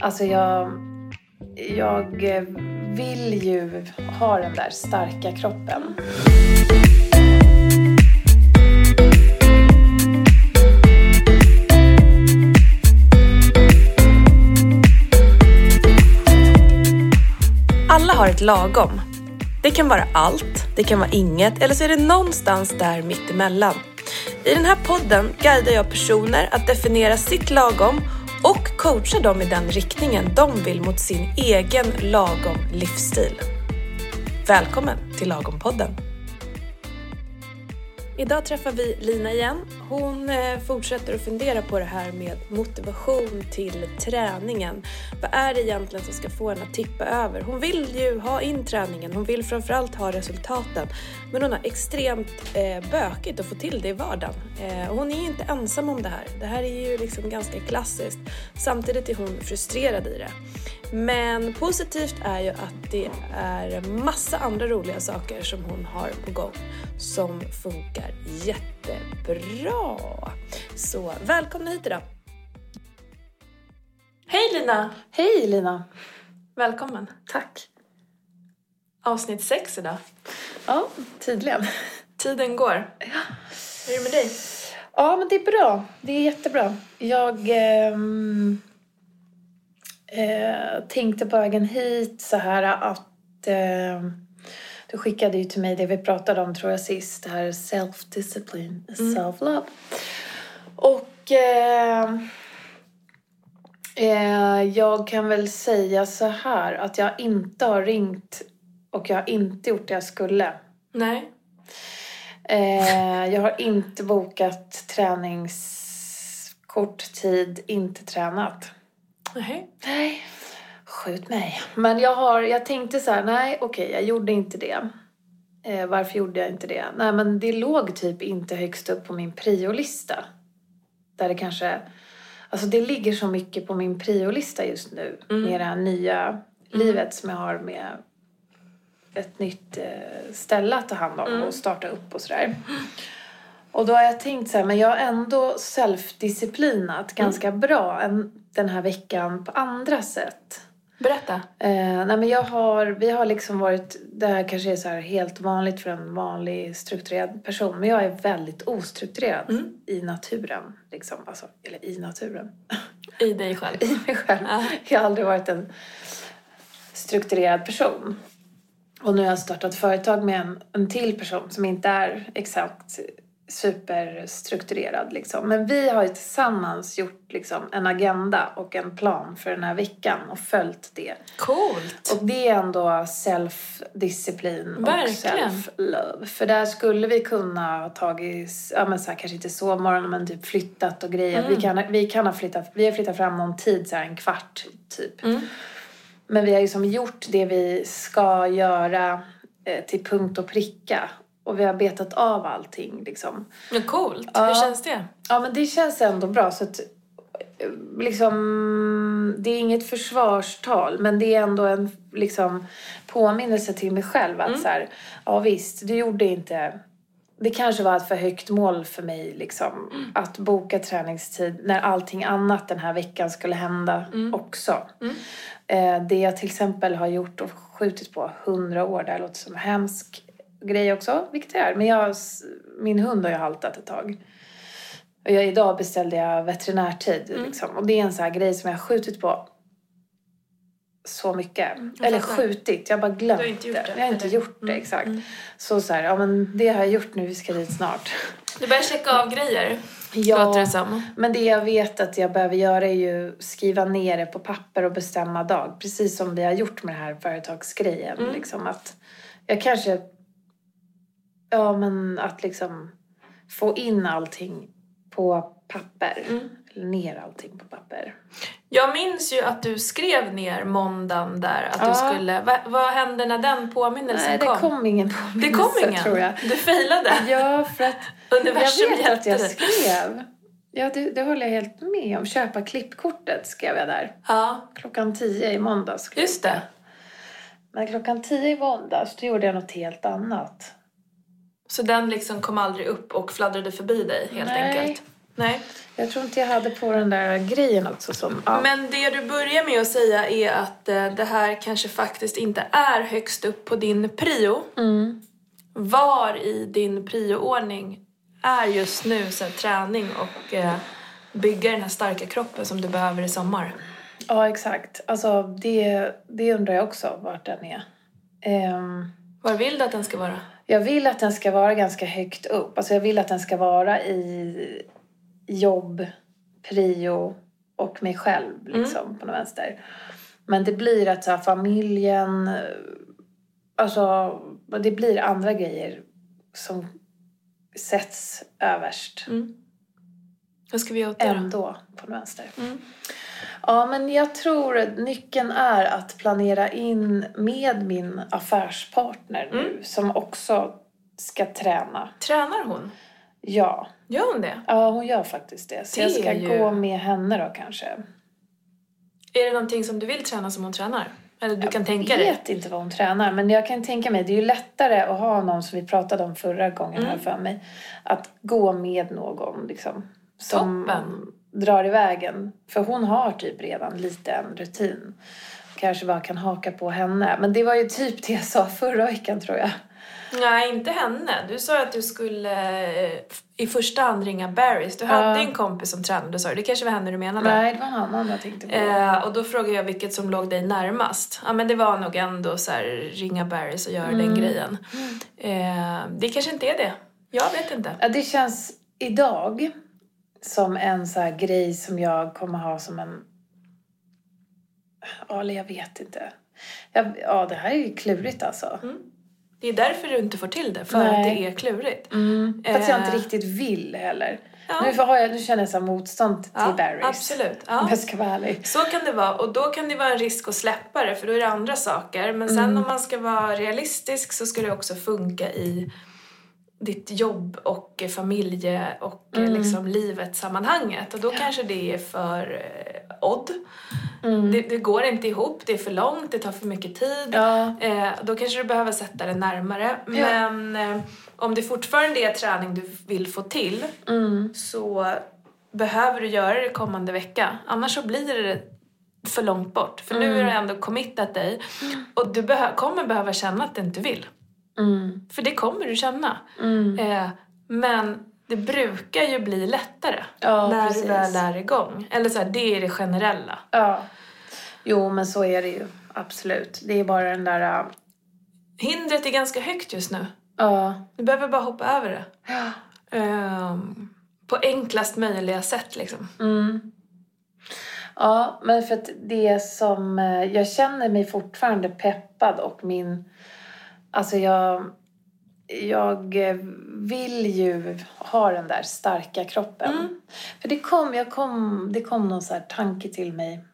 Alltså jag, jag eh, vill ju ha den där starka kroppen. Alla har ett lagom. Det kan vara allt, det kan vara inget eller så är det någonstans där mittemellan. I den här podden guidar jag personer att definiera sitt lagom och coacha dem i den riktningen de vill mot sin egen lagom livsstil. Välkommen till Lagom-podden! Idag träffar vi Lina igen. Hon eh, fortsätter att fundera på det här med motivation till träningen. Vad är det egentligen som ska få henne att tippa över? Hon vill ju ha in träningen, hon vill framförallt ha resultaten. Men hon har extremt eh, bökigt att få till det i vardagen. Eh, och hon är inte ensam om det här. Det här är ju liksom ganska klassiskt. Samtidigt är hon frustrerad i det. Men positivt är ju att det är massa andra roliga saker som hon har på gång som funkar jättebra. Så välkomna hit idag! Hej Lina! Hej Lina! Välkommen! Tack! Avsnitt sex idag. Ja, tydligen. Tiden går. Ja. Hur är det med dig? Ja, men det är bra. Det är jättebra. Jag ehm, eh, tänkte på vägen hit så här att eh, du skickade ju till mig det vi pratade om tror jag sist, det här self-discipline, self-love. Och eh, eh, jag kan väl säga så här att jag inte har ringt och jag har inte gjort det jag skulle. Nej. Eh, jag har inte bokat träningskort, tid, inte tränat. Nej. Nej, skjut mig. Men jag, har, jag tänkte så här, nej okej, jag gjorde inte det. Eh, varför gjorde jag inte det? Nej, men det låg typ inte högst upp på min priolista. Där det kanske... Alltså det ligger så mycket på min priolista just nu. Med det här nya livet som jag har med ett nytt eh, ställe att ta hand om och starta upp och sådär. Och då har jag tänkt så här, men jag har ändå self-disciplinat ganska bra en, den här veckan på andra sätt. Berätta. Eh, nej men jag har, vi har liksom varit, det här kanske är så helt vanligt för en vanlig strukturerad person, men jag är väldigt ostrukturerad i naturen. Liksom. Alltså, eller i naturen. I dig själv. I mig själv. Ja. Jag har aldrig varit en strukturerad person. Och nu har jag startat företag med en, en till person som inte är exakt superstrukturerad. Liksom. Men vi har ju tillsammans gjort liksom, en agenda och en plan för den här veckan och följt det. Coolt! Och det är ändå self-disciplin och self-love. För där skulle vi kunna ha tagit, ja men så här, kanske inte så morgonen men typ flyttat och grejer. Mm. Vi, kan, vi kan ha flyttat, vi har flyttat fram någon tid, så här en kvart typ. Mm. Men vi har liksom gjort det vi ska göra eh, till punkt och pricka. Och vi har betat av allting liksom. Ja, coolt. Ja. Hur känns det? Ja, men det känns ändå bra. Så att, liksom, det är inget försvarstal, men det är ändå en liksom, påminnelse till mig själv. Att så här, ja visst, du gjorde inte... Det kanske var ett för högt mål för mig liksom, att boka träningstid när allting annat den här veckan skulle hända också. Eh, det jag till exempel har gjort och skjutit på hundra år, det här låter som en hemsk grej också, vilket det är. Men jag, min hund har ju haltat ett tag. Och jag, idag beställde jag veterinärtid. Liksom. Och det är en sån här grej som jag har skjutit på så mycket. Eller fattar. skjutit, jag har bara glömt har inte gjort det, Jag har inte eller? gjort det, exakt. Så så här, ja men det har jag gjort nu, vi ska dit snart. Du börjar checka av grejer, Ja. låter det som. Men det jag vet att jag behöver göra är ju skriva ner det på papper och bestämma dag. Precis som vi har gjort med den här företagsgrejen. Mm. Liksom att jag kanske... Ja, men att liksom få in allting på papper. Mm. Eller ner allting på papper. Jag minns ju att du skrev ner måndagen där att Ja. du skulle... Va, vad hände när den påminnelsen Nej, det kom? kom ingen Det påminnelse kom ingen? tror jag. Du failade? Ja, för att Universum jag vet att jag skrev. Ja, det, det håller jag helt med om. Köpa klippkortet skrev jag där. Ja, Klockan tio i måndags. just det. Men klockan tio i måndags, då gjorde jag något helt annat. Så den liksom kom aldrig upp och fladdrade förbi dig helt Nej. enkelt? Nej. Jag tror inte jag hade på den där grejen också som... Ja. Men det du börjar med att säga är att eh, det här kanske faktiskt inte är högst upp på din prio. Mm. Var i din prioordning är just nu så här, träning och eh, bygga den här starka kroppen som du behöver i sommar? ja, exakt. Alltså det, det undrar jag också vart den är. Ehm, Var vill du att den ska vara? Jag vill att den ska vara ganska högt upp. Alltså jag vill att den ska vara i jobb, prio och mig själv liksom på något vänster. Men det blir att så här, familjen, alltså det blir andra grejer som sätts överst Vad ska vi göra åt det då? ändå på något vänster. Ja, men jag tror nyckeln är att planera in med min affärspartner nu som också ska träna. Tränar hon? Ja, Gör hon det? ja hon gör faktiskt det. Så Det jag ska ju- gå med henne då kanske. Är det någonting som du vill träna som hon tränar? Eller du kan tänka Jag dig? vet inte vad hon tränar, men jag kan tänka mig, det är ju lättare att ha någon som vi pratade om förra gången Mm. här för mig. Att gå med någon liksom. Som Toppen. Drar i vägen. För hon har typ redan lite en rutin. Kanske bara kan haka på henne. Men det var ju typ det jag sa förra veckan tror jag. Nej, inte henne. Du sa att du skulle eh, i första hand ringa Barrys. Du hade en kompis som tränade, sa du. Det kanske var henne du menade? Nej, det var en annan jag tänkte på. Eh, och då frågade jag vilket som låg dig närmast. Ja men det var nog ändå så här, ringa Barrys och göra den grejen. Eh, det kanske inte är det. Jag vet inte. Ja, det känns idag som en så grej som jag kommer ha som en... Ja, eller jag vet inte. Jag, ja, det här är ju klurigt alltså. Det är därför du inte får till det, för att Nej. det är klurigt. Fast jag Eh. inte riktigt vill heller. Ja. Nu, har jag, nu känner jag så motstånd till Ja, Barry's. absolut. Ja. Om jag ska vara ärlig. Så kan det vara och då kan det vara en risk att släppa det för då är det andra saker. Men sen om man ska vara realistisk så ska det också funka i ditt jobb och familje och mm. liksom livet sammanhanget. Och då kanske det är för eh, odd. Det, det går inte ihop, det är för långt, det tar för mycket tid. Ja. Eh, då kanske du behöver sätta det närmare. Men eh, om det fortfarande är träning du vill få till så behöver du göra det kommande vecka. Annars så blir det för långt bort. För nu har du ändå committat dig och du behö- kommer behöva känna att du inte vill. Mm. För det kommer du känna. Eh, men det brukar ju bli lättare Ja, när precis. du väl är igång. Eller så här, det är det generella. ja. Jo, men så är det ju. Absolut. Det är bara den där... äh, Hindret är ganska högt just nu. Ja. Du behöver bara hoppa över det. Ja. Ehm, på enklast möjliga sätt liksom. Mm. Ja, men för att det som... eh, Jag känner mig fortfarande peppad och min... Alltså jag... Jag eh, vill ju ha den där starka kroppen. För det kom, jag kom, det kom någon så tanke till mig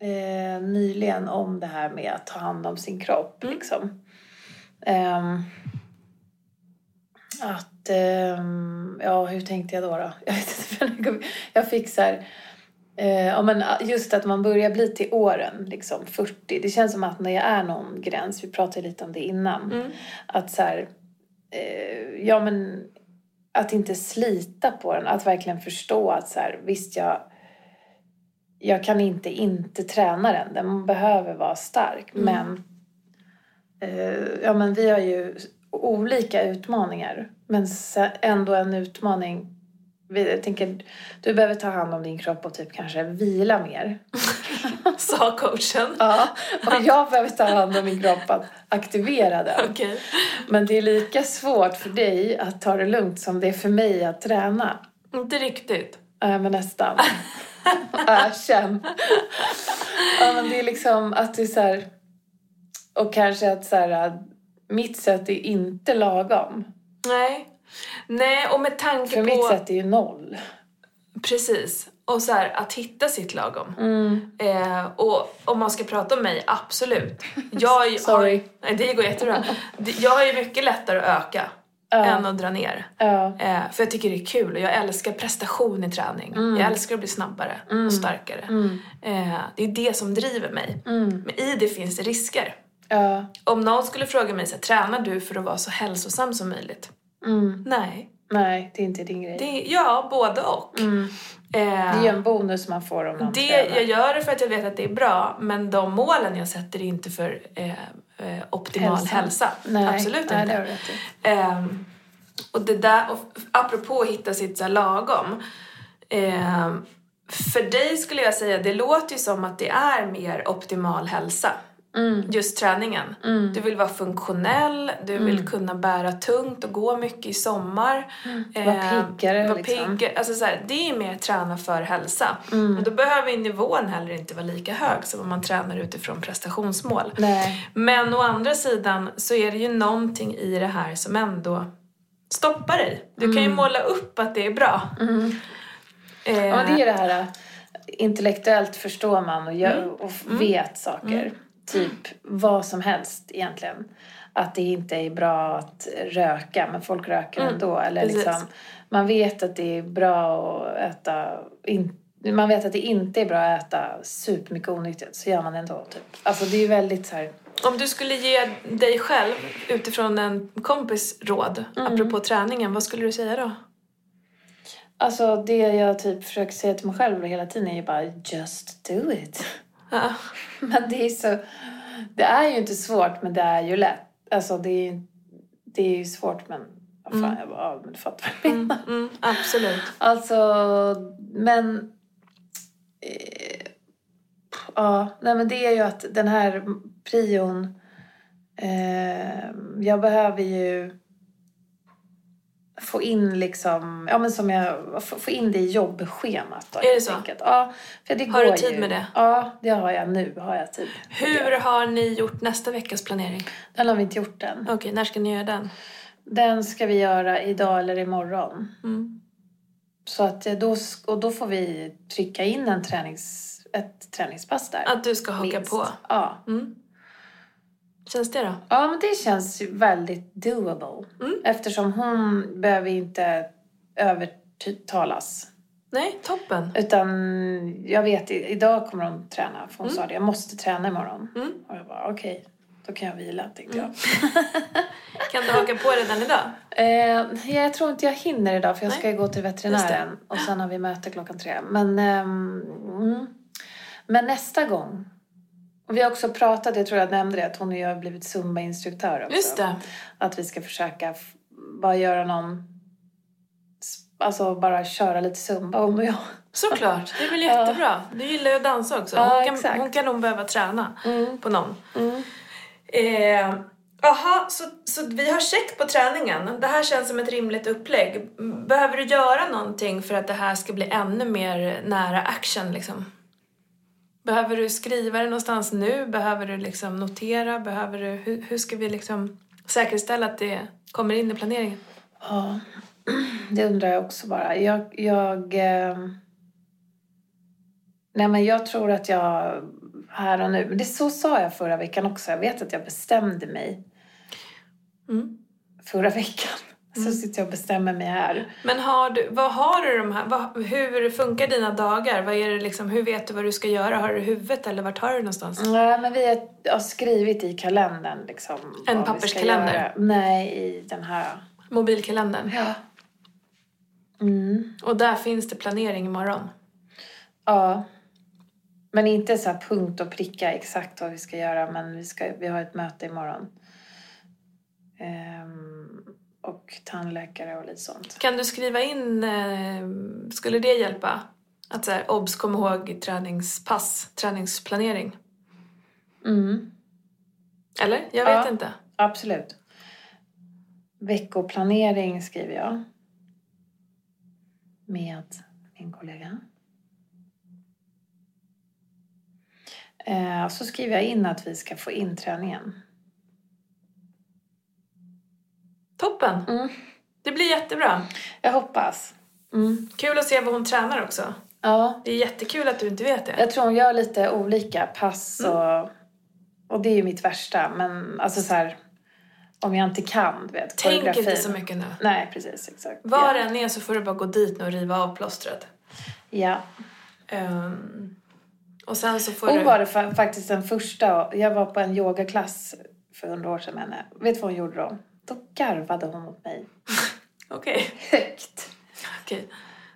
eh, nyligen om det här med att ta hand om sin kropp. Liksom. Ehm, att, ehm, ja hur tänkte jag då? då? Jag, vet inte, jag fick så här, eh, men just att man börjar bli till åren, liksom 40. Det känns som att när jag är någon gräns, vi pratade lite om det innan, att så här, eh, ja men att inte slita på den, att verkligen förstå att så här, visst jag jag kan inte inte träna den, den behöver vara stark. Men, eh, ja, men vi har ju olika utmaningar. Men ändå en utmaning. Jag tänker, du behöver ta hand om din kropp och typ kanske vila mer. Sa coachen. Ja, och jag behöver ta hand om min kropp att aktivera den. Okej. Men det är lika svårt för dig att ta det lugnt som det är för mig att träna. Inte riktigt. Ja, men nästan. Erkänn. Ja, men det är liksom att det är så här... Och kanske att så här, mitt sätt är inte lagom. Nej. Nej, och med tanke För på... mitt sätt är ju noll. Precis. Och så här, att hitta sitt lagom. Mm. Eh, och om man ska prata om mig, absolut. Jag har, Sorry. Nej, det går jättebra. Jag har ju mycket lättare att öka än att dra ner. Ja. Eh, för jag tycker det är kul och jag älskar prestation i träning. Mm. Jag älskar att bli snabbare och starkare. Eh, det är det som driver mig. Mm. Men i det finns det risker. Ja. Om någon skulle fråga mig så här, tränar du för att vara så hälsosam som möjligt? Mm. Nej, Nej, det är inte din grej. Det, ja, både och. Mm. Det Eh, är ju en bonus man får om man det, tränar. jag gör det för att jag vet att det är bra, men de målen jag sätter är inte för eh, eh, optimal Hälsan. hälsa. Nej, Absolut nej, inte. det. Ehm, och det där, och apropå att hitta sitt så här lagom. ehm, för dig skulle jag säga, det låter ju som att det är mer optimal hälsa. Mm. Just träningen. Du vill vara funktionell, du vill Mm. kunna bära tungt och gå mycket i sommar. Vara Ehm, piggare, vara liksom. pigg, alltså så här, det är mer träna för hälsa. Mm. Och då behöver ju nivån heller inte vara lika hög som om man tränar utifrån prestationsmål. Nej. Men å andra sidan så är det ju någonting i det här som ändå stoppar dig. Du kan ju måla upp att det är bra. Eh, Mm. Ja, det är det här äh, intellektuellt förstår man och, gör, Mm. och vet saker. Typ vad som helst egentligen. Att det inte är bra att röka, men folk röker Mm, ändå. Eller precis. liksom, man vet att det är bra att äta... In, man vet att det inte är bra att äta supermycket onyttigt, så gör man det ändå. Typ. Alltså det är väldigt så här... Om du skulle ge dig själv utifrån en kompis råd, apropå träningen, vad skulle du säga då? Alltså det jag typ försöker säga till mig själv hela tiden är ju bara just do it. Ja. Men det är så... Det är ju inte svårt, men det är ju lätt. Alltså det är, det är ju svårt, men... Vad fan, jag bara, men du fattar vad jag menar. Mm, absolut. Alltså, men... Eh, ja, nej men det är ju att den här prion... Eh, jag behöver ju få in liksom, ja men som jag, få in det i jobbschemat då, Är det så? enkelt. Ja, för det Har du tid ju. med det? Ja, det har jag nu, har jag tid. Hur har ni gjort nästa veckas planering? Den har vi inte gjort än. Okej, när ska ni göra den? Den ska vi göra idag eller imorgon. Mm. Så att eh, då, och då får vi trycka in en tränings, ett träningspass där. Att du ska haka minst. på? Ja. Mm. Känns det då? ja, men det känns väldigt doable. Mm. Eftersom hon behöver inte övertalas. Nej, toppen. Utan jag vet, idag kommer hon träna. För hon sa det, jag måste träna imorgon. Mm. Och jag bara, okej, då kan jag vila, tänkte jag. Kan du haka på redan idag? Eh, jag tror inte jag hinner idag för jag Nej. ska ju gå till veterinären och sen har vi möte klockan tre. Men, mm. Men nästa gång. Och vi har också pratat, jag tror jag nämnde det, att hon och jag har blivit Zumba-instruktör också. Just det. Att vi ska försöka bara göra någon, alltså bara köra lite Zumba hon och jag. Såklart, det är väl jättebra. Du gillar ju att dansa också. Ja, Hon kan, exakt. hon kan nog behöva träna Mm. på någon. Mm. Eh, Jaha, så, så vi har check på träningen. Det här känns som ett rimligt upplägg. Behöver du göra någonting för att det här ska bli ännu mer nära action liksom? Behöver du skriva det någonstans nu? Behöver du liksom notera? Behöver du, hur, hur ska vi liksom säkerställa att det kommer in i planeringen? Ja, det undrar jag också bara. Jag... jag ehm, Nej, men jag tror att jag här och nu... Men det så sa jag förra veckan också. Jag vet att jag bestämde mig Mm. förra veckan. Så sitter jag och bestämmer mig här. Men har du, vad har du de här, vad, hur funkar dina dagar? Vad är det liksom, hur vet du vad du ska göra? Har du huvudet eller vart har du någonstans? Nej, men vi har, skrivit i kalendern liksom. En papperskalender? Nej, i den här. Mobilkalendern. Ja. Mm. Och där finns det planering imorgon. Ja. Men inte så punkt och pricka exakt vad vi ska göra. Men vi, ska, vi har ett möte imorgon. Ehm, och tandläkare och lite sånt. Kan du skriva in, eh, skulle det hjälpa? Att så här, obs, kom ihåg träningspass, träningsplanering. Mm, Eller? Jag vet Ja. inte. absolut. Veckoplanering skriver jag. Med min kollega. Eh, så skriver jag in att vi ska få in träningen. Toppen! Mm. Det blir jättebra. Jag hoppas. Mm. Kul att se vad hon tränar också. Ja, Det är jättekul att du inte vet det. jag tror hon gör lite olika pass och, och det är ju mitt värsta. Men alltså så här, om jag inte kan, du vet, Tänk inte så mycket nu. Nej, precis, exakt. Var ja. den är så får du bara gå dit nu och riva av plåstret. ja. Ehm, och sen så får Hon du... var det fa- faktiskt den första, jag var på en yogaklass för hundra år sedan med henne. Vet du vad hon gjorde då? Då garvade hon mot mig. Okej. Högt. Okej.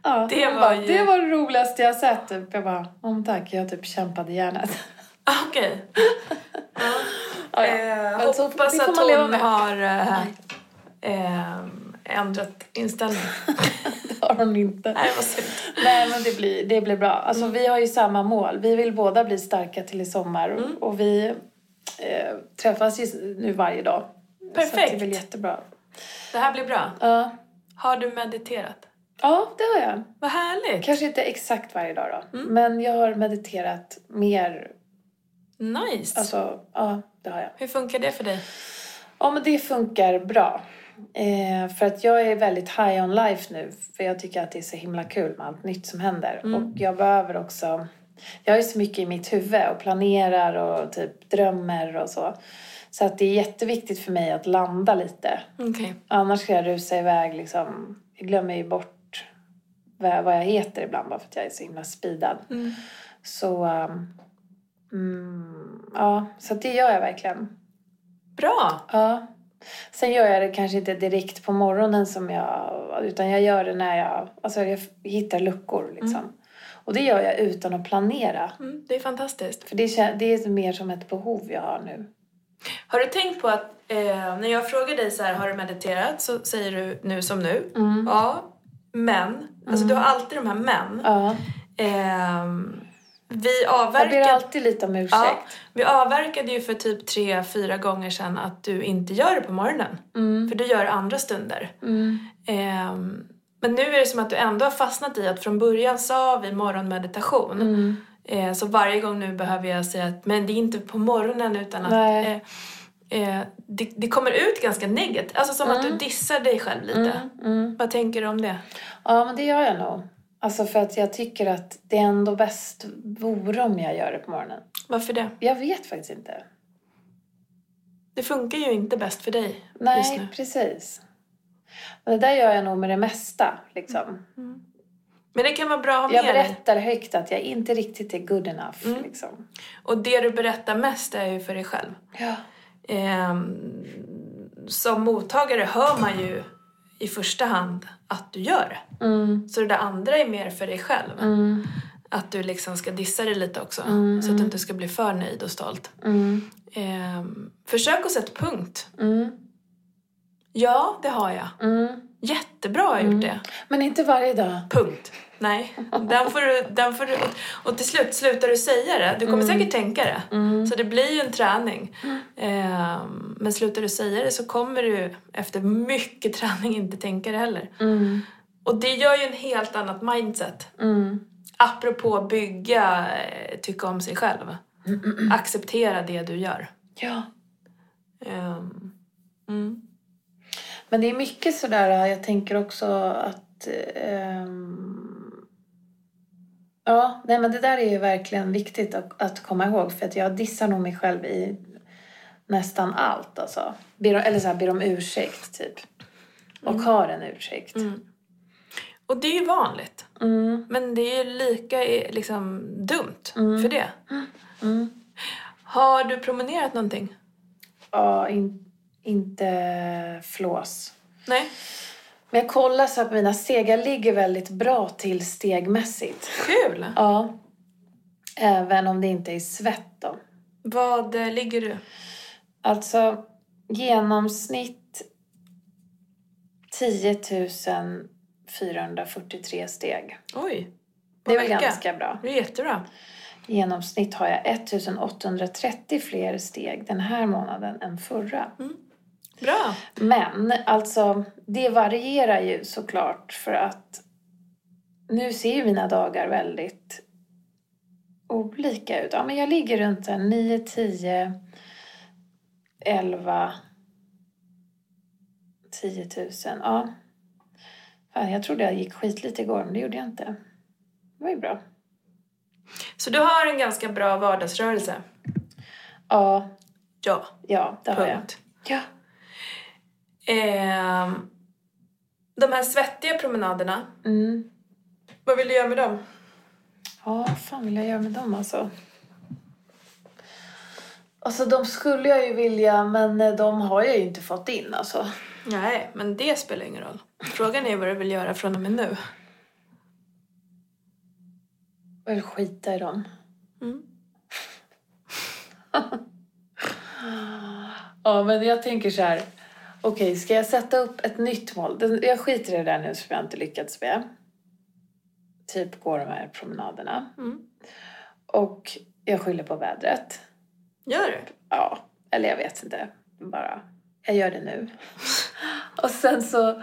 Ja, Det var bara, ju- det var det roligaste jag sett. Typ. Jag bara, om tack, jag typ kämpade hjärnet. Ah, Okej. Ja. Ja, ja. Eh, hoppas att hon har eh, eh, ändrat inställning. Det har hon inte. Nej, vad synd. Nej, men det blir, det blir bra. Alltså, Mm. Vi har ju samma mål. Vi vill båda bli starka till i sommar. Mm. Och vi eh, träffas ju nu varje dag. Så att det Perfekt. blir jättebra. Det här blir bra. Ja. Har du mediterat? ja, det har jag. Vad härligt. Kanske inte exakt varje dag då. Mm. Men jag har mediterat mer. Nice. Alltså, ja, det har jag. Hur funkar det för dig? Ja, men det funkar bra. Eh, för att jag är väldigt high on life nu. För jag tycker att det är så himla kul med allt nytt som händer. Mm. Och jag behöver också... Jag har ju så mycket i mitt huvud och planerar och typ drömmer och så. Så att det är jätteviktigt för mig att landa lite. Okej. Annars ska jag rusa iväg liksom. Jag glömmer ju bort vad jag heter ibland bara för att jag är så himla speedad. Mm. Så... um, mm, ja, så det gör jag verkligen. Bra. Ja. Sen gör jag det kanske inte direkt på morgonen som jag... Utan jag gör det när jag... Alltså jag hittar luckor liksom. Och det gör jag utan att planera. Mm, det är fantastiskt. För det, kän- det är mer som ett behov jag har nu. Har du tänkt på att eh, när jag frågar dig så här, har du mediterat? Så säger du nu som nu. Mm. Ja, men. Alltså du har alltid de här men. Ja. Ehm, vi Jag ber avverkade, alltid lite om ursäkt. ja, vi avverkade ju för typ tre, fyra gånger sedan att du inte gör det på morgonen. Mm. För du gör andra stunder. Mm. Ehm, men nu är det som att du ändå har fastnat i att från början sa vi morgonmeditation. Mm. Eh, så varje gång nu behöver jag säga att men det är inte på morgonen utan att eh, eh, det, det kommer ut ganska negativt. Alltså som att du dissar dig själv lite. Mm. Mm. Vad tänker du om det? Ja, men det gör jag nog. Alltså för att jag tycker att det är ändå bäst vore om jag gör det på morgonen. Varför det? Jag vet faktiskt inte. Det funkar ju inte bäst för dig just Nej, nu. precis. Men det där gör jag nog med det mesta. Liksom. Men det kan vara bra att ha Jag med dig. berättar högt att jag inte riktigt är good enough. Mm. Liksom. Och det du berättar mest är ju för dig själv. Ja. Ehm, som mottagare hör man ju i första hand att du gör det. Mm. Så det där andra är mer för dig själv. Mm. Att du liksom ska dissa dig lite också. Mm, Så att du inte ska bli för nöjd och stolt. Mm. Ehm, försök att sätta punkt. Mm. Ja, det har jag. Mm. Jättebra har jag gjort det. Men inte varje dag. Punkt. Nej, den får du, den får du, och till slut slutar du säga det. Du kommer säkert tänka det. Så det blir ju en träning. Ehm, men slutar du säga det så kommer du efter mycket träning inte tänka det heller. Mm. Och det gör ju en helt annat mindset. Mm. Apropå bygga, eh, tycka om sig själv. Acceptera det du gör. Ja. Mm. Men det är mycket sådär, jag tänker också att... ehm, ja, nej men det där är ju verkligen viktigt att, att komma ihåg. För att jag dissar nog mig själv i nästan allt alltså. Ber, eller så här, ber om ursäkt typ. Och har en ursäkt. Mm. Och det är ju vanligt. Mm. Men det är ju lika eh, liksom, dumt Mm. för det. Mm. Har du promenerat någonting? Ja, in, inte flås. Nej? Men jag kollar så att mina steg, jag ligger väldigt bra till stegmässigt. Kul! Ja. Även om det inte är svett då. Vad eh, ligger du? Alltså genomsnitt 10 443 steg. Oj! Det är väl ganska bra. Det är jättebra. Genomsnitt har jag 1 830 fler steg den här månaden än förra. Bra! Men alltså, det varierar ju såklart för att nu ser ju mina dagar väldigt olika ut. Ja, men jag ligger runt en 9, 10, 11, 10 000. Ja. Fan, jag trodde jag gick skitlite igår, men det gjorde jag inte. Det var ju bra. Så du har en ganska bra vardagsrörelse? Ja, Ja. ja det har jag. Ja. Ehm, de här svettiga promenaderna, Mm. vad vill du göra med dem? Ja, vad fan vill jag göra med dem alltså? Alltså de skulle jag ju vilja, men eh, de har jag ju inte fått in alltså. Nej, men det spelar ingen roll. Frågan är vad du vill göra från och med nu. Jag vill skita i dem. Mm. Ja, men jag tänker så här. Okej, ska jag sätta upp ett nytt mål? Jag skiter i det där nu som jag inte lyckats med. Typ gå de här promenaderna. Mm. Och jag skyller på vädret. Gör du? Ja, eller jag vet inte. Bara, jag gör det nu. och sen så,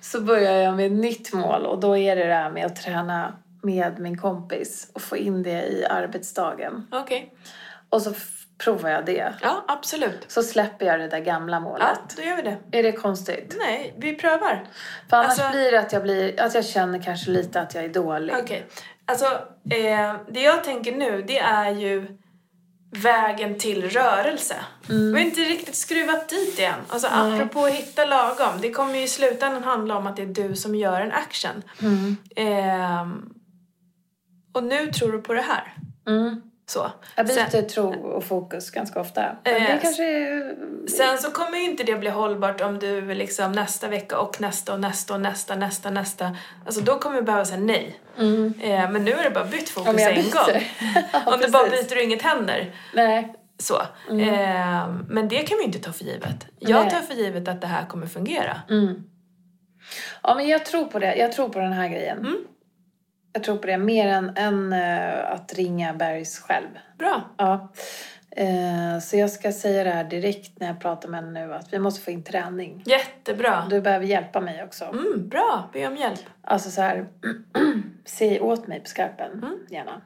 så börjar jag med ett nytt mål och då är det det här med att träna med min kompis och få in det i arbetsdagen. Okej. Och så provar jag det. Ja, absolut. Så släpper jag det där gamla Ja, målet. då gör vi det. Är det konstigt? Nej, vi prövar. För annars Alltså- blir det att jag, blir, att jag känner kanske lite att jag är dålig. Okej. Alltså, eh, det jag tänker nu, det är ju vägen till rörelse. Vi har inte riktigt skruvat dit än. Alltså, apropå att hitta lagom. Det kommer ju i slutändan handla om att det är du som gör en action. Ehm, och nu tror du på det här. Mm. Så. Jag byter Sen, tro och fokus ganska ofta. Men Eh, det kanske är... sen så kommer ju inte det bli hållbart om du liksom nästa vecka och nästa och nästa och nästa, nästa, nästa. Alltså då kommer vi behöva säga nej. Eh, men nu är det bara bytt fokus Om jag en gång. Ja, om du bara byter och inget händer. Nej. Så. Eh, men det kan vi inte ta för givet. Jag Nej. tar för givet att det här kommer fungera. Mm. Ja, men jag tror på det. Jag tror på den här grejen. Jag tror på det mer än, än eh, att ringa Bergs själv. Bra. Ja. Eh, så jag ska säga det här direkt när jag pratar med henne nu att vi måste få in träning. Jättebra. Du behöver hjälpa mig också. Mm, bra. Be om hjälp. Alltså så här, säg åt mig på skarpen, Mm. gärna.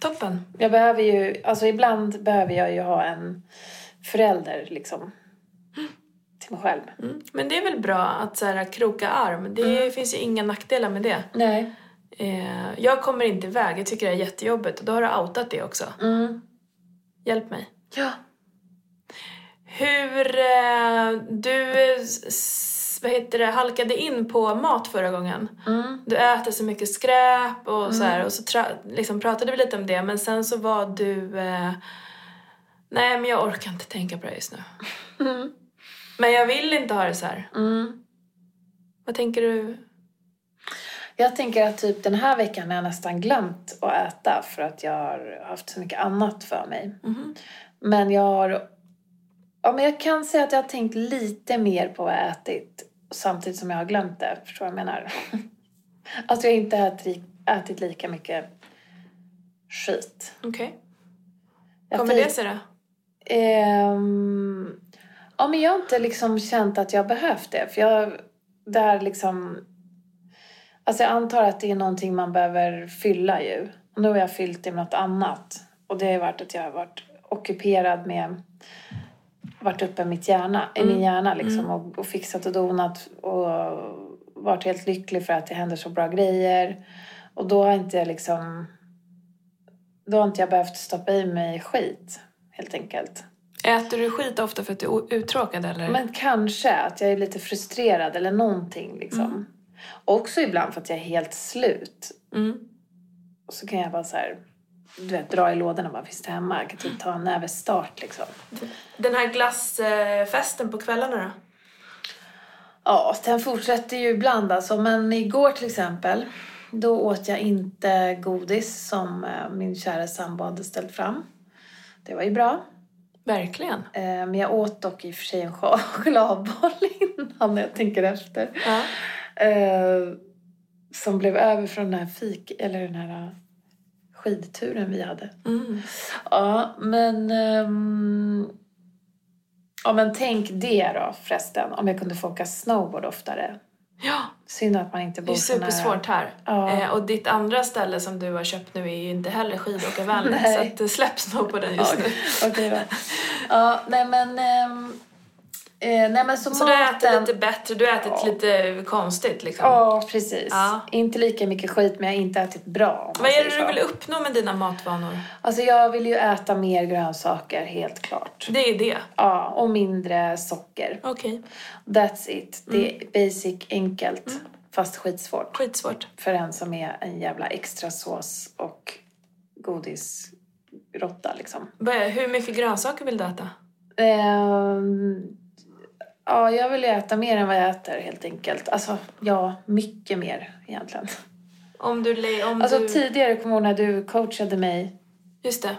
Toppen. Jag behöver ju, alltså ibland behöver jag ju ha en förälder liksom. Mig själv. Mm. Men det är väl bra att så här, kroka arm. Det finns ju inga nackdelar med det. Nej. Eh, jag kommer inte iväg. Jag tycker det är jättejobbigt. Och då har du outat det också. Mm. Hjälp mig. Ja. Hur eh, du vad heter det, halkade in på mat förra gången. Mm. Du äter så mycket skräp och så här, och så tra- liksom pratade vi lite om det men sen så var du eh, Nej men jag orkar inte tänka på det just nu. Mm. Men jag vill inte ha det så här. Mm. Vad tänker du? Jag tänker att typ den här veckan har jag nästan glömt att äta för att jag har haft så mycket annat för mig. Mhm. Men jag har... Ja, men jag kan säga att jag har tänkt lite mer på vad jag ätit samtidigt som jag har glömt det. Förstår du vad jag menar? Att jag inte har ätit, ätit lika mycket skit. Okej. Jag Kommer det sig då? Ehm, ja, men jag har inte liksom känt att jag behövt det. För jag, där liksom... Alltså jag antar att det är någonting man behöver fylla ju. Och nu har jag fyllt det med något annat. Och det har varit att jag har varit ockuperad med... Varit uppe i mitt hjärna, i min hjärna liksom. Och, och fixat och donat. Och varit helt lycklig för att det händer så bra grejer. Och då har inte jag liksom... Då har inte jag behövt stoppa i mig skit, helt enkelt. Äter du skit ofta för att du är uttråkad eller? Men kanske att jag är lite frustrerad eller någonting liksom. Också ibland för att jag är helt slut. Mm. Och så kan jag bara så här, du vet, dra i lådorna och bara, finns det hemma? Jag kan typ ta en näve start liksom. Den här glassfesten på kvällarna då? Ja, den fortsätter ju ibland alltså. Men igår till exempel, då åt jag inte godis som eh, min kära sambo hade ställt fram. Det var ju bra. Verkligen. Eh, Men jag åt dock i och för sig en chok- chokladboll innan när jag tänker efter. Ja. Eh, som blev över från den här fik, eller den här eh, skidturen vi hade. Mm. Ja, men... ehm, ja, men tänk det då förresten, om jag kunde få åka snowboard oftare. Ja, Synd att man inte det bor är så nära. supersvårt här. Ja. Eh, och ditt andra ställe som du har köpt nu är ju inte heller skidåkarvänligt. Nej. så att, eh, släpp snowboarden just nu. Okej då. Ja, nej men... ehm, eh, nej men så, Så du maten... äter lite bättre, du har ätit Ja. lite konstigt liksom. Ja, precis. Ja. Inte lika mycket skit, men jag har inte ätit bra. Vad är det så. du vill uppnå med dina matvanor? Alltså jag vill ju äta mer grönsaker, helt klart. Det är det. Ja, och mindre socker. Okej, That's it. Det Mm. är basic, enkelt, fast skitsvårt. skitsvårt. För en som är en jävla extra sås och godisrotta liksom. Hur mycket grönsaker vill du äta? Ehm, Ja, jag vill äta mer än vad jag äter helt enkelt. Alltså, ja, mycket mer egentligen. Om du... Om Alltså du... tidigare, kommer jag när du coachade mig Just det.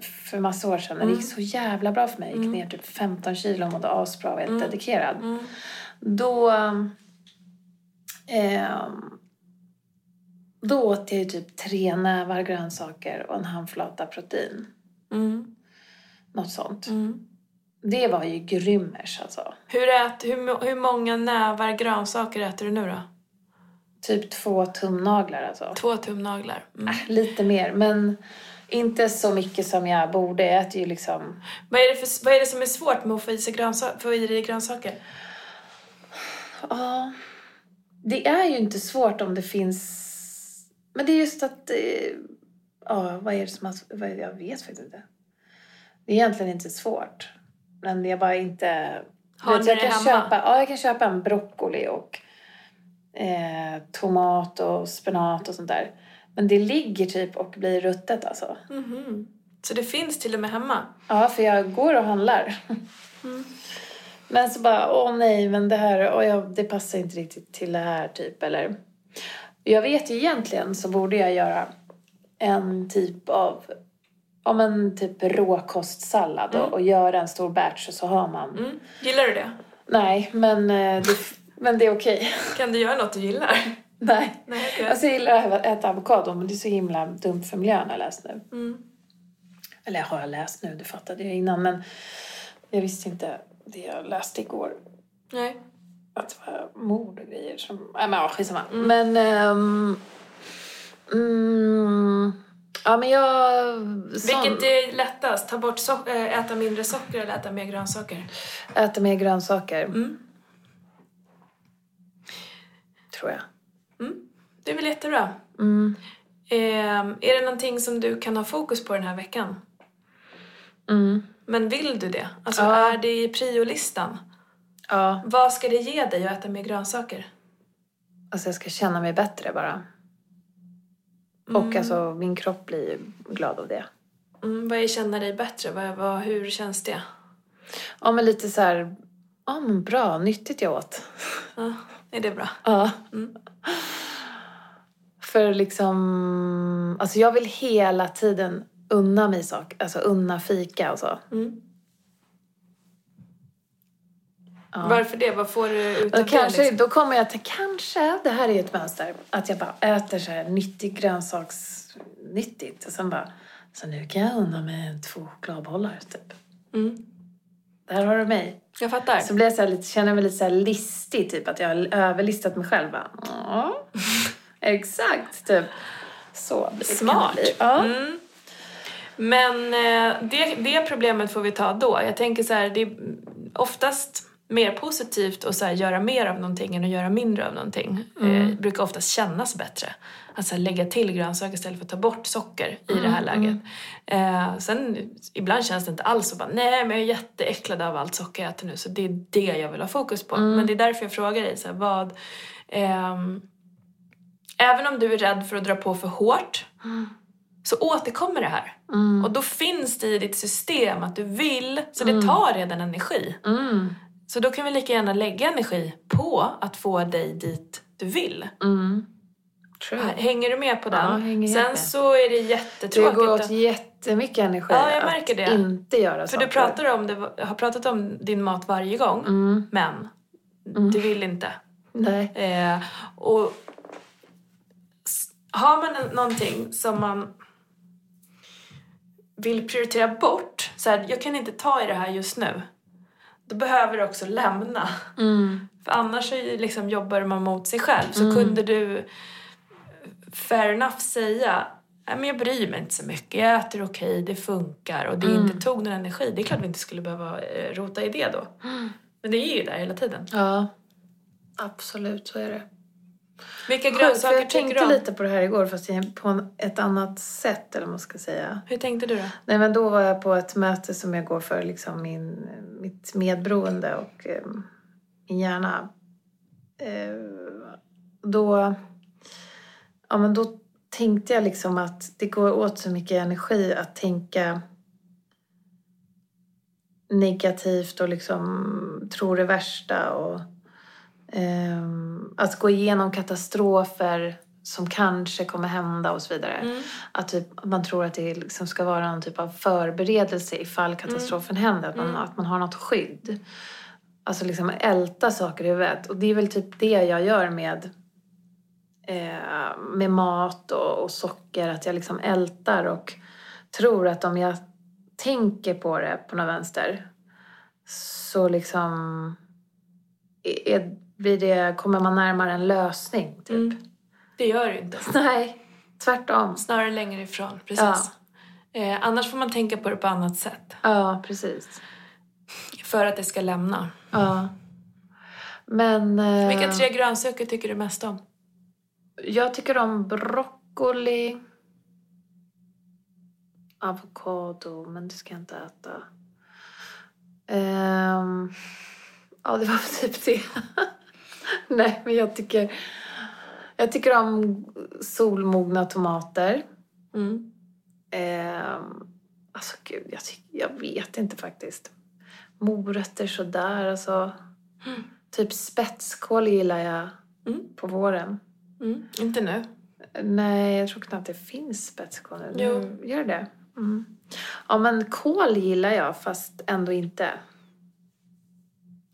för massa år sedan. när Det gick så jävla bra för mig. Jag gick ner typ 15 kilo och mådde asbra och var helt dedikerad. Mm. Då... ehm, då åt jag typ tre nävar grönsaker och en handflata protein. Mm. Något sånt. Mm. Det var ju grymmers alltså. Hur, ät, hur, hur många nävar grönsaker äter du nu då? Typ två tumnaglar alltså. Två tumnaglar. Mm. Äh, lite mer, men inte så mycket som jag borde. Jag äter ju liksom... Vad, är det för, vad är det som är svårt med att få i, sig grönsa, få i dig grönsaker? Ja, det är ju inte svårt om det finns... Men det är just att... eh, Ja, vad är det som har... Jag vet faktiskt inte. Det är egentligen inte svårt. Men jag bara inte... Har Du ni jag kan hemma? Köpa, ja, jag kan köpa en broccoli och eh, tomat och spenat och sånt där. Men det ligger typ och blir ruttet alltså. Mhm. Så det finns till och med hemma? Ja, för jag går och handlar. Men så bara, åh nej, men det här, åh, ja, det passar inte riktigt till det här typ. Eller, jag vet ju egentligen så borde jag göra en typ av, om en typ råkostsallad och, och göra en stor batch och så har man. Mm. Gillar du det? Nej, men eh, det, men det är okej. Kan du göra något du gillar? nej. Nej, okej. Alltså jag gillar att äta avokado men det är så himla dumt för miljön har jag läst nu. Mm. Eller har jag läst nu, det fattade jag innan men jag visste inte det jag läste igår. Nej. Att det var mord och grejer som... Nej men ja, skitsamma. Men... ehm, mm, ja men jag... Sån, Vilket är lättast? Ta bort so- äh, äta mindre socker eller äta mer grönsaker? Äta mer grönsaker. Mm. Tror jag. Det är väl jättebra. Mm. Ehm, är det någonting som du kan ha fokus på den här veckan? Mm. Men vill du det? Alltså Ja. är det i priolistan? Ja, Vad ska det ge dig att äta mer grönsaker? alltså jag ska känna mig bättre bara. Och alltså min kropp blir glad av det. Mm, vad är känna dig bättre? Vad, vad, hur känns det? Ja men lite så här... Ja men bra, nyttigt jag åt. Ja, är det bra? Ja. För liksom... Alltså jag vill hela tiden unna mig saker. Alltså unna fika och så. Mm. Ja. Varför det? Vad får du ut av Och det? kanske, Liksom? Då kommer jag till, kanske, det här är ett mönster, att jag bara äter så här nyttig grönsaksnyttigt och sen bara, så nu kan jag unna mig två chokladbollar typ. Mm. Där har du mig. Jag fattar. Så blir jag så här lite, känner jag mig lite så listig, typ att jag har överlistat mig själv. Bara, ja, exakt, typ. Så Smart. Ja. Mm. Men eh, det, det problemet får vi ta då. Jag tänker så här, det är oftast mer positivt att så här, göra mer av någonting än att göra mindre av någonting. Eh, brukar oftast kännas bättre. Att så här, lägga till grönsaker istället för att ta bort socker i det här läget. Eh, sen ibland känns det inte alls så bara, nej men jag är jätteäcklad av allt socker jag äter nu så det är det jag vill ha fokus på. Men det är därför jag frågar dig, så här, vad... ehm, även om du är rädd för att dra på för hårt så återkommer det här. Och då finns det i ditt system att du vill, så det tar redan energi. Mm. Så då kan vi lika gärna lägga energi på att få dig dit du vill. Mm. True. Hänger du med på Ja, den? helt Sen med. så är det Det jättetråkigt. går åt jättemycket energi Ja, jag märker att det. inte göra för saker. du pratar om det, har pratat om din mat varje gång, Mm. men du vill inte. Nej. Eh, och har man någonting som man vill prioritera bort, så här, jag kan inte ta i det här just nu, då behöver du också lämna. Mm. För annars så är det liksom jobbar man mot sig själv. Så kunde du fair enough säga Nej, men jag bryr mig inte så mycket, jag äter okej, det funkar och det inte tog någon energi. Det är klart vi inte skulle behöva eh, rota i det då. Men det är ju där hela tiden. Ja, absolut så är det. Vilka Sjukt, för grönsaker jag tänkte du om? lite på det här igår fast på ett annat sätt eller vad man ska säga. Hur tänkte du då? Nej men då var jag på ett möte som jag går för liksom min, mitt medberoende och eh, min hjärna. Eh, då, ja men då tänkte jag liksom att det går åt så mycket energi att tänka negativt och liksom tror det värsta. Och, att gå igenom katastrofer som kanske kommer hända och så vidare. Mm. Att typ, man tror att det liksom ska vara någon typ av förberedelse ifall katastrofen händer. Att man, Mm. att man har något skydd. Alltså liksom älta saker i huvudet. Och det är väl typ det jag gör med, eh, med mat och, och socker. Att jag liksom ältar och tror att om jag tänker på det på något vänster så liksom är, blir det, kommer man närmare en lösning. Typ. Mm. Det gör du inte. Nej, tvärtom. Snarare längre ifrån. Precis. Eh, annars får man tänka på det på annat sätt. Ja, precis. För att det ska lämna. Ja. Men eh, Vilka tre grönsaker tycker du mest om? jag tycker om broccoli, avokado, men det ska jag inte äta. Ehm, ja, det var typ det. Nej, men jag tycker, jag tycker om solmogna tomater. Mm. Ehm, alltså gud, jag, tyck, jag vet inte faktiskt. Morötter sådär, alltså. Typ spetskål gillar jag Mm. på våren. Mm. Inte nu. Nej, jag tror knappt det finns spetskål nu. Jo. Gör det? Mm. Ja, men kål gillar jag, fast ändå inte.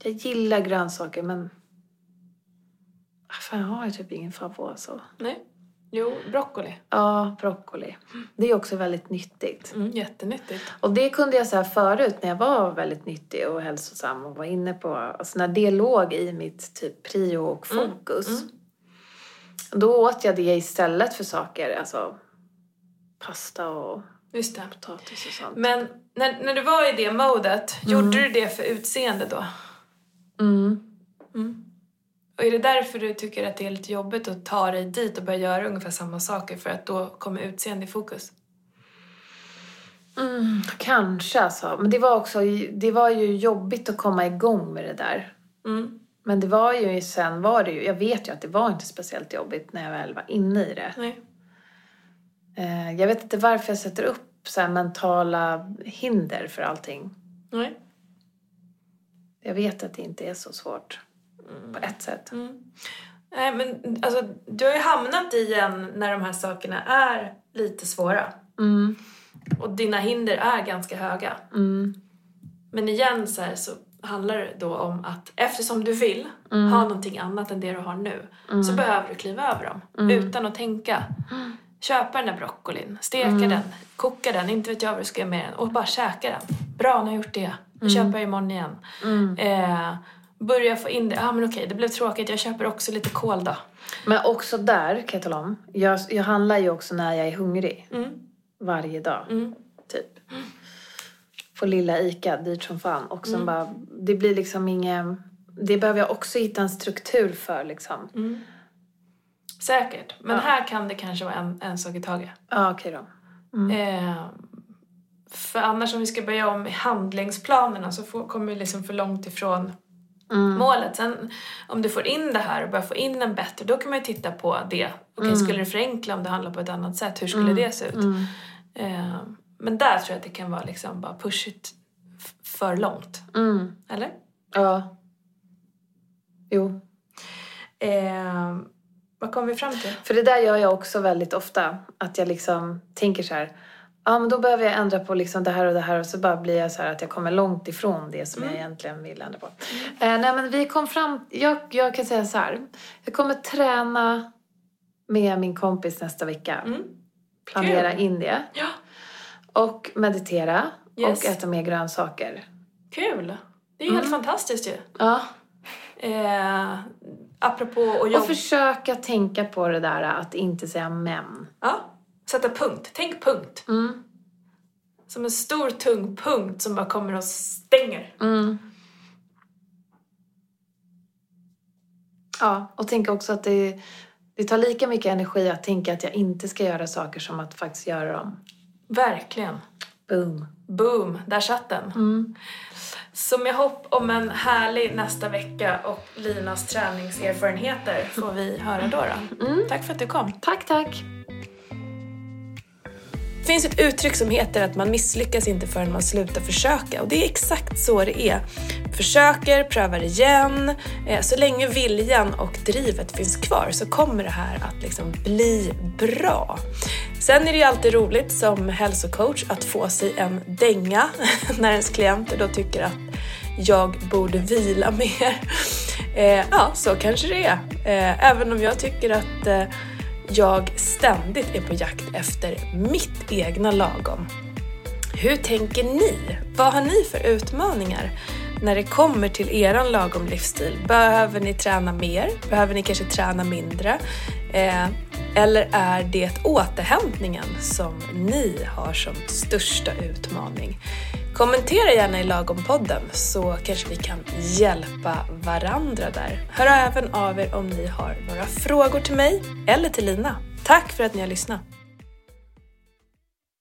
Jag gillar grönsaker, men... Ah, Fan, jag har typ ingen favorit alltså. Nej. Jo, broccoli. Ja, broccoli. Det är också väldigt nyttigt. Mm. Jättenyttigt. Och det kunde jag säga förut när jag var väldigt nyttig och hälsosam och var inne på, alltså när det låg i mitt typ prio och fokus. Mm. Då åt jag det istället för saker, alltså pasta och Just det. potatis och sånt. Men när, när du var i det modet, gjorde du det för utseende då? Mm. Och är det därför du tycker att det är lite jobbigt att ta dig dit och börja göra ungefär samma saker för att då kommer utseende i fokus? Mm, kanske alltså. Men det var också, det var ju jobbigt att komma igång med det där. Mm. Men det var ju sen var det ju, jag vet ju att det var inte speciellt jobbigt när jag väl var inne i det. Nej. Eh, Jag vet inte varför jag sätter upp så mentala hinder för allting. Nej. Jag vet att det inte är så svårt. På ett sätt. Mm. Nej, men alltså, du har ju hamnat i en när de här sakerna är lite svåra. Mm. Och dina hinder är ganska höga. Mm. Men igen så, här, så handlar det då om att eftersom du vill Mm. ha någonting annat än det du har nu så behöver du kliva över dem Mm. utan att tänka. Köpa den där broccolin, steka Mm. den, koka den, inte vet jag vad du ska göra med den och bara käka den. Bra, nu har jag gjort det. Nu köper jag imorgon igen. Mm. Eh, börja få in det. Ja ah, men okej, det blev tråkigt. Jag köper också lite kål då. Men också där kan jag tala om. Jag, jag handlar ju också när jag är hungrig. Mm. Varje dag. Mm. Typ. På lilla ICA, dyrt som fan. Och Mm. sen bara, det blir liksom ingen... Det behöver jag också hitta en struktur för liksom. Mm. Säkert. Men Ja. här kan det kanske vara en, en sak i taget. Ja, okej då. Eh, för annars om vi ska börja om i handlingsplanerna så får, kommer vi liksom för långt ifrån Mm. målet. Sen om du får in det här och börjar få in den bättre, då kan man ju titta på det. Okej, skulle det förenkla om det handlar på ett annat sätt? Hur skulle det se ut? Mm. Eh, men där tror jag att det kan vara liksom bara push it för långt. Mm. Eller? Ja. Jo. Eh, vad kom vi fram till? För det där gör jag också väldigt ofta. Att jag liksom tänker så här. Ja, men då behöver jag ändra på liksom det här och det här. Och så bara blir jag så här att jag kommer långt ifrån det som jag egentligen vill ändra på. Eh, nej, men vi kom fram... Jag, jag kan säga så här. Jag kommer träna med min kompis nästa vecka. Mm. Planera Kul. in det. Ja, Och meditera. Yes. Och äta mer grönsaker. kul! Det är ju helt fantastiskt ju. Ja. Eh, apropå att Och jobba... försöka tänka på det där att inte säga men. Ja, sätta punkt. Tänk punkt. Mm. Som en stor tung punkt som bara kommer och stänger. Mm. Ja, och tänka också att det, det tar lika mycket energi att tänka att jag inte ska göra saker som att faktiskt göra dem. Verkligen. Boom. Boom, där satt den. Mm. Så med hopp om en härlig nästa vecka och Linas träningserfarenheter får vi höra då. då. Tack för att du kom. Tack, tack. Det finns ett uttryck som heter att man misslyckas inte förrän man slutar försöka och det är exakt så det är. Försöker, prövar igen. Eh, så länge viljan och drivet finns kvar så kommer det här att liksom bli bra. Sen är det ju alltid roligt som hälsocoach att få sig en dänga när ens klienter då tycker att jag borde vila mer. Eh, ja, så kanske det är. Eh, även om jag tycker att jag ständigt är på jakt efter mitt egna lagom. Hur tänker ni? Vad har ni för utmaningar när det kommer till eran lagom livsstil? Behöver ni träna mer? Behöver ni kanske träna mindre? Eh, eller är det återhämtningen som ni har som största utmaning? Kommentera gärna i Lagom-podden så kanske vi kan hjälpa varandra där. Hör även av er om ni har några frågor till mig eller till Lina. Tack för att ni har lyssnat!